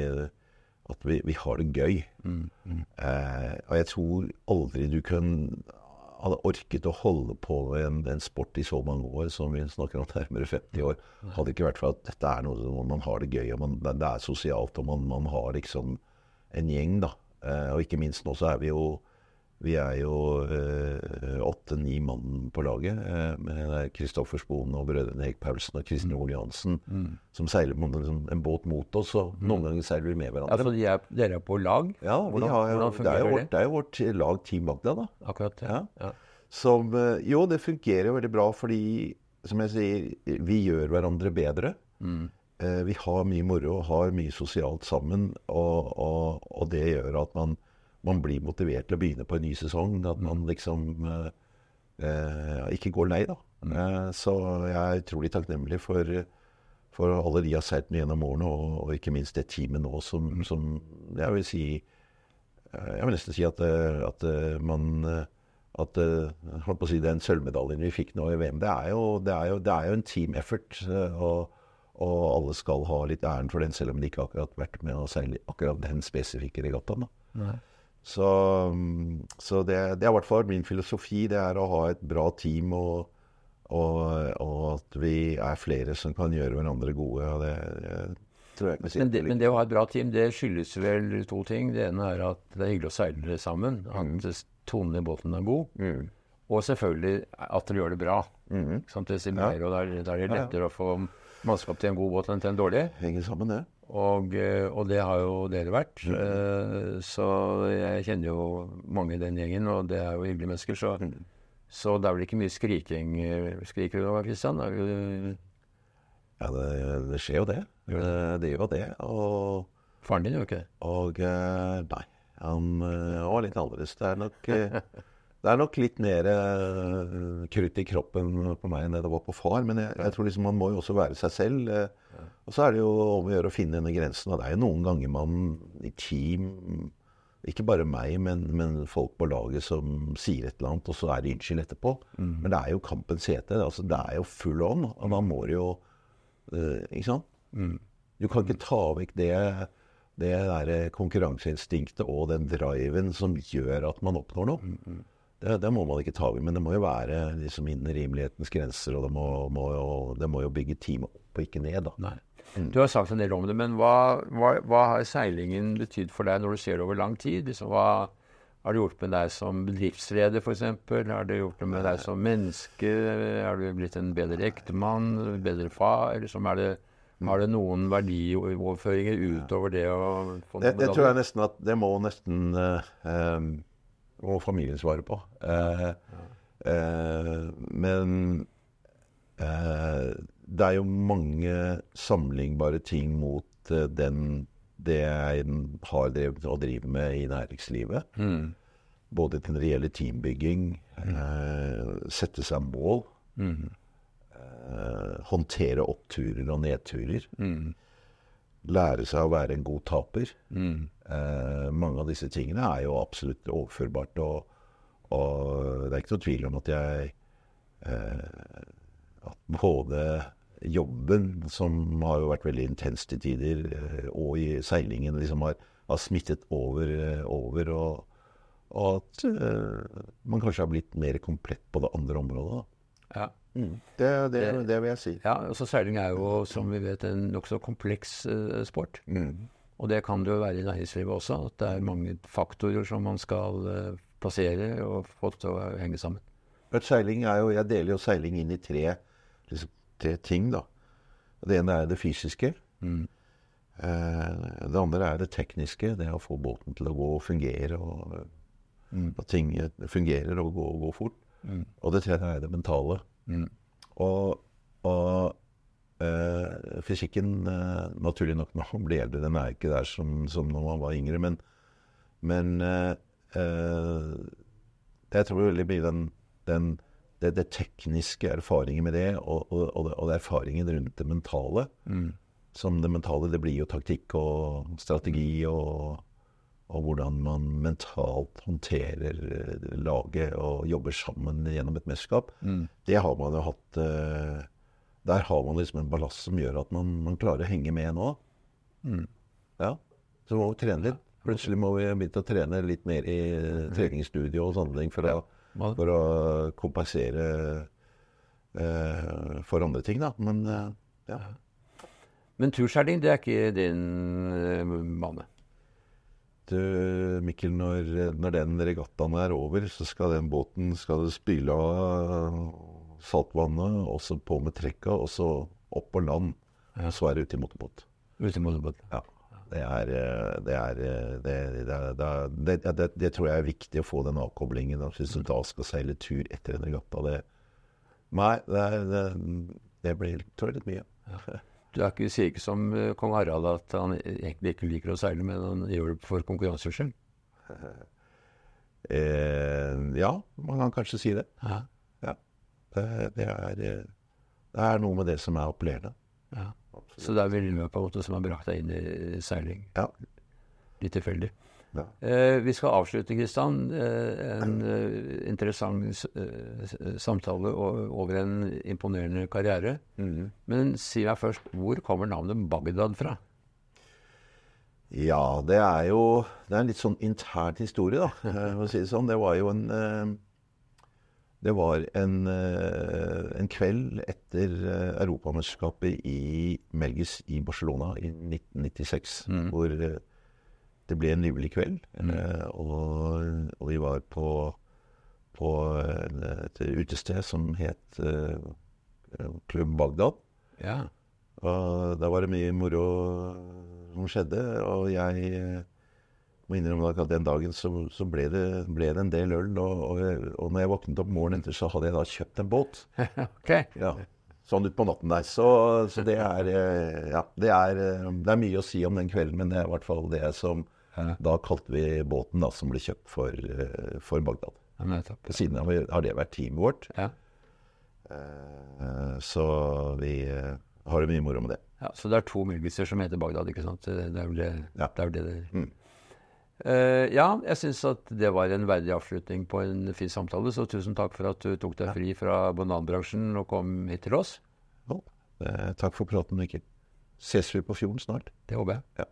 at vi, vi har det gøy. Mm. Mm. Eh, og jeg tror aldri du kan hadde orket å holde på med en, en sport i så mange år, som vi snakker om nærmere 50 år, hadde det ikke vært for at dette er noe hvor man har det gøy, og man, det er sosialt, og man, man har liksom en gjeng, da. Eh, og ikke minst nå så er vi jo vi er jo åtte-ni mann på laget. Eh, med Kristoffer Spoen og brødrene Eik Paulsen og Kristin Ole Jansen. Som seiler på en, liksom, en båt mot oss, og noen ganger seiler vi med Ja, hverandre. så de er, dere er på lag? Ja, Hvordan- har, hvordan fungerer det, er vårt, det er jo vårt lag Team Magda, da. Akkurat. Ja. Ja. Som eh, Jo, det fungerer jo veldig bra fordi, som jeg sier, vi gjør hverandre bedre. Mm. Eh, Vi har mye moro og har mye sosialt sammen, og, og, og det gjør at man, man blir motivert til å begynne på en ny sesong. At man liksom eh, eh, ikke går lei, da. Eh, så jeg er utrolig takknemlig for, for alle de jeg har seilt med gjennom årene, og, og ikke minst det teamet nå som, som jeg vil si eh, Jeg vil nesten si at, eh, at man at holdt på å si, Den sølvmedaljen vi fikk nå i VM, det er jo, det er jo, det er jo en team effort. Og, og alle skal ha litt æren for den, selv om de ikke akkurat vært med å seile akkurat den spesifikke regattaen. da. Nei. Så, mm, så det, det er i hvert fall min filosofi. Det er å ha et bra team, og, og, og at vi er flere som kan gjøre hverandre gode. og det, tror jeg ikke Men det, men det å ha et bra team, det skyldes vel to ting. Det ene er at det er hyggelig å seile sammen. At tonen i båten er god. Mm. Og selvfølgelig at dere gjør det bra. Mm. Det stimulerer, og da er det lettere det lettere å få mannskap til en god båt enn til en dårlig. Henger sammen, det. Og, eh, og det har jo dere vært. Eh, Så jeg kjenner jo mange i den gjengen, og det er jo hyggelige mennesker. Så, så det er vel ikke mye skriking eh, Skriker du nå, Kristian? Ja, det, det skjer jo det. Det, det gjør jo det. Og, Faren din gjør ikke det? og nei, han var litt annerledes. Det er nok, Det er nok litt mer uh, krutt i kroppen på meg enn det det var på far. Men jeg, jeg tror liksom man må jo også være seg selv. Uh, og så er det jo om å gjøre å finne denne grensen. Og det er jo noen ganger man i team Ikke bare meg, men, men, folk på laget som sier et eller annet, og så er det unnskyld etterpå. Mm. Men det er jo kampens hete. Altså, det er jo full on. Og da må du jo uh, Ikke sant? Mm. Du kan ikke ta vekk det det der konkurranseinstinktet og den driven som gjør at man oppnår noe. Mm, mm. Det, det, må man ikke ta over. Men det må jo være liksom innen rimelighetens grenser. Og det må, må jo, det må jo bygge teamet opp og ikke ned. da. Mm. Du har sagt en del om det, men hva, hva, hva, har seilingen betydd for deg når du ser det over lang tid? Liksom, hva har det gjort med deg som bedriftsleder, f.eks.? Har det gjort noe med deg som menneske? Har du blitt en bedre ektemann? Bedre far? Liksom, er det har det noen verdioverføringer utover det å få det, det tror jeg nesten at det må nesten uh, må familien svare på. Uh, eh, men det er jo mange sammenlignbare ting mot den, det jeg har drevet og driver med i næringslivet. Mm. Både det gjelder teambygging, mm. sette seg mål. Mm uh, håndtere oppturer og nedturer. Mm. Lære seg å være en god taper. Mm. Eh, mange av disse tingene er jo absolutt overførbart. Og, og det er ikke noe tvil om at jeg eh, At både jobben, som har jo vært veldig intens til tider, og i seilingen liksom har, har smittet over, over og, og at man kanskje har blitt mer komplett på det andre området. Da. Ja. Mm. Det, det, det, vil jeg si. Ja, altså Seiling er jo, som vi vet, en nokså kompleks uh, sport. Mm. Og det kan det jo være i næringslivet også. At det er mange faktorer som man skal uh, plassere og få til å henge sammen. Et seiling er jo, Jeg deler jo seiling inn i tre, liksom, tre ting. da. Det ene er det fysiske. Mm. Uh, det andre er det tekniske. Det å få båten til å gå og fungere. og mm. At ting fungerer og går, går fort. Mm. Og det tredje er det mentale. Mm. Og, og øh, fysikken, øh, naturlig nok når man blir eldre, den er ikke der som, som når man var yngre. Men, men øh, jeg tror veldig mye den, den det, det, tekniske erfaringen med det, og, og, og, og erfaringen rundt det mentale. Mm. Som det mentale, det blir jo taktikk og strategi og og hvordan man mentalt håndterer eh, laget og jobber sammen gjennom et mesterskap, mm. det har man jo hatt uh, Der har man liksom en ballast som gjør at man, man klarer å henge med nå. Mm. Ja. Så må vi trene litt. Plutselig må vi begynne å trene litt mer i mm. treningsstudio og sånne ting for, å, for å kompensere uh, for andre ting, da. Men ja. Men turseiling, det er ikke din bane? Du, Mikkel, når, når, den regattaen er over, så skal den båten skal spyle av saltvannet, og så på med trekka, og så opp på land. Og så er det ut i motorbåt. Ut i motorbåt. Ja. Det er, det, er det, det, det, tror jeg er viktig å få den avkoblingen. Hvis du da skal seile tur etter en regatta det, Nei, det, blir tror jeg litt mye. Ja. Er ikke, sier ikke som uh, kong Harald at han egentlig ikke liker å seile, men han gjør det for konkurransens skyld? eh, ja, man kan kanskje si det. Ja. ja. Det, det, er, eh, det, er, noe med det som er appellerende. Ja. Så det er villøp på en måte som har brakt deg inn i seiling? Ja. Litt tilfeldig? Ja. Eh, vi skal avslutte, Kristian, eh, en eh, interessant eh, samtale over en imponerende karriere. Mm. Men si meg først, hvor kommer navnet Bagdad fra? Ja, det er jo Det er en litt sånn intern historie, da. for å si Det sånn. Det var jo en eh, det var en, eh, en, kveld etter Europamesterskapet i Melgis i Barcelona i 1996, mm. hvor det ble en livlig kveld. Mm. Eh, og, og, vi var på, på et utested som het uh, Klubb Bagdad. Ja. Og da var det mye moro som skjedde. Og jeg eh, må innrømme at den dagen så, så ble, det, ble, det, en del øl. Og, og, og når jeg våknet opp morgenen etter, så hadde jeg da kjøpt en båt. okay. Ja, sånn utpå natten der. Så, så det, er, ja, det, er, det er mye å si om den kvelden, men det er i hvert fall det som da kalte vi båten da, som ble kjøpt for, eh, for Bagdad. På. Ved siden av har det vært teamet vårt. Ja. Eh, så vi eh, har det mye moro med det. Ja, så det er to militser som heter Bagdad, ikke sant? Det, er vel det Ja. det, er det, det. Mm. Uh, ja, jeg syns at det var en verdig avslutning på en fin samtale, så tusen takk for at du tok deg fri fra bananbransjen og kom hit til oss. Jo, Uh, takk for praten, Mikkel. Ses vi på fjorden snart? Det håper jeg. Ja.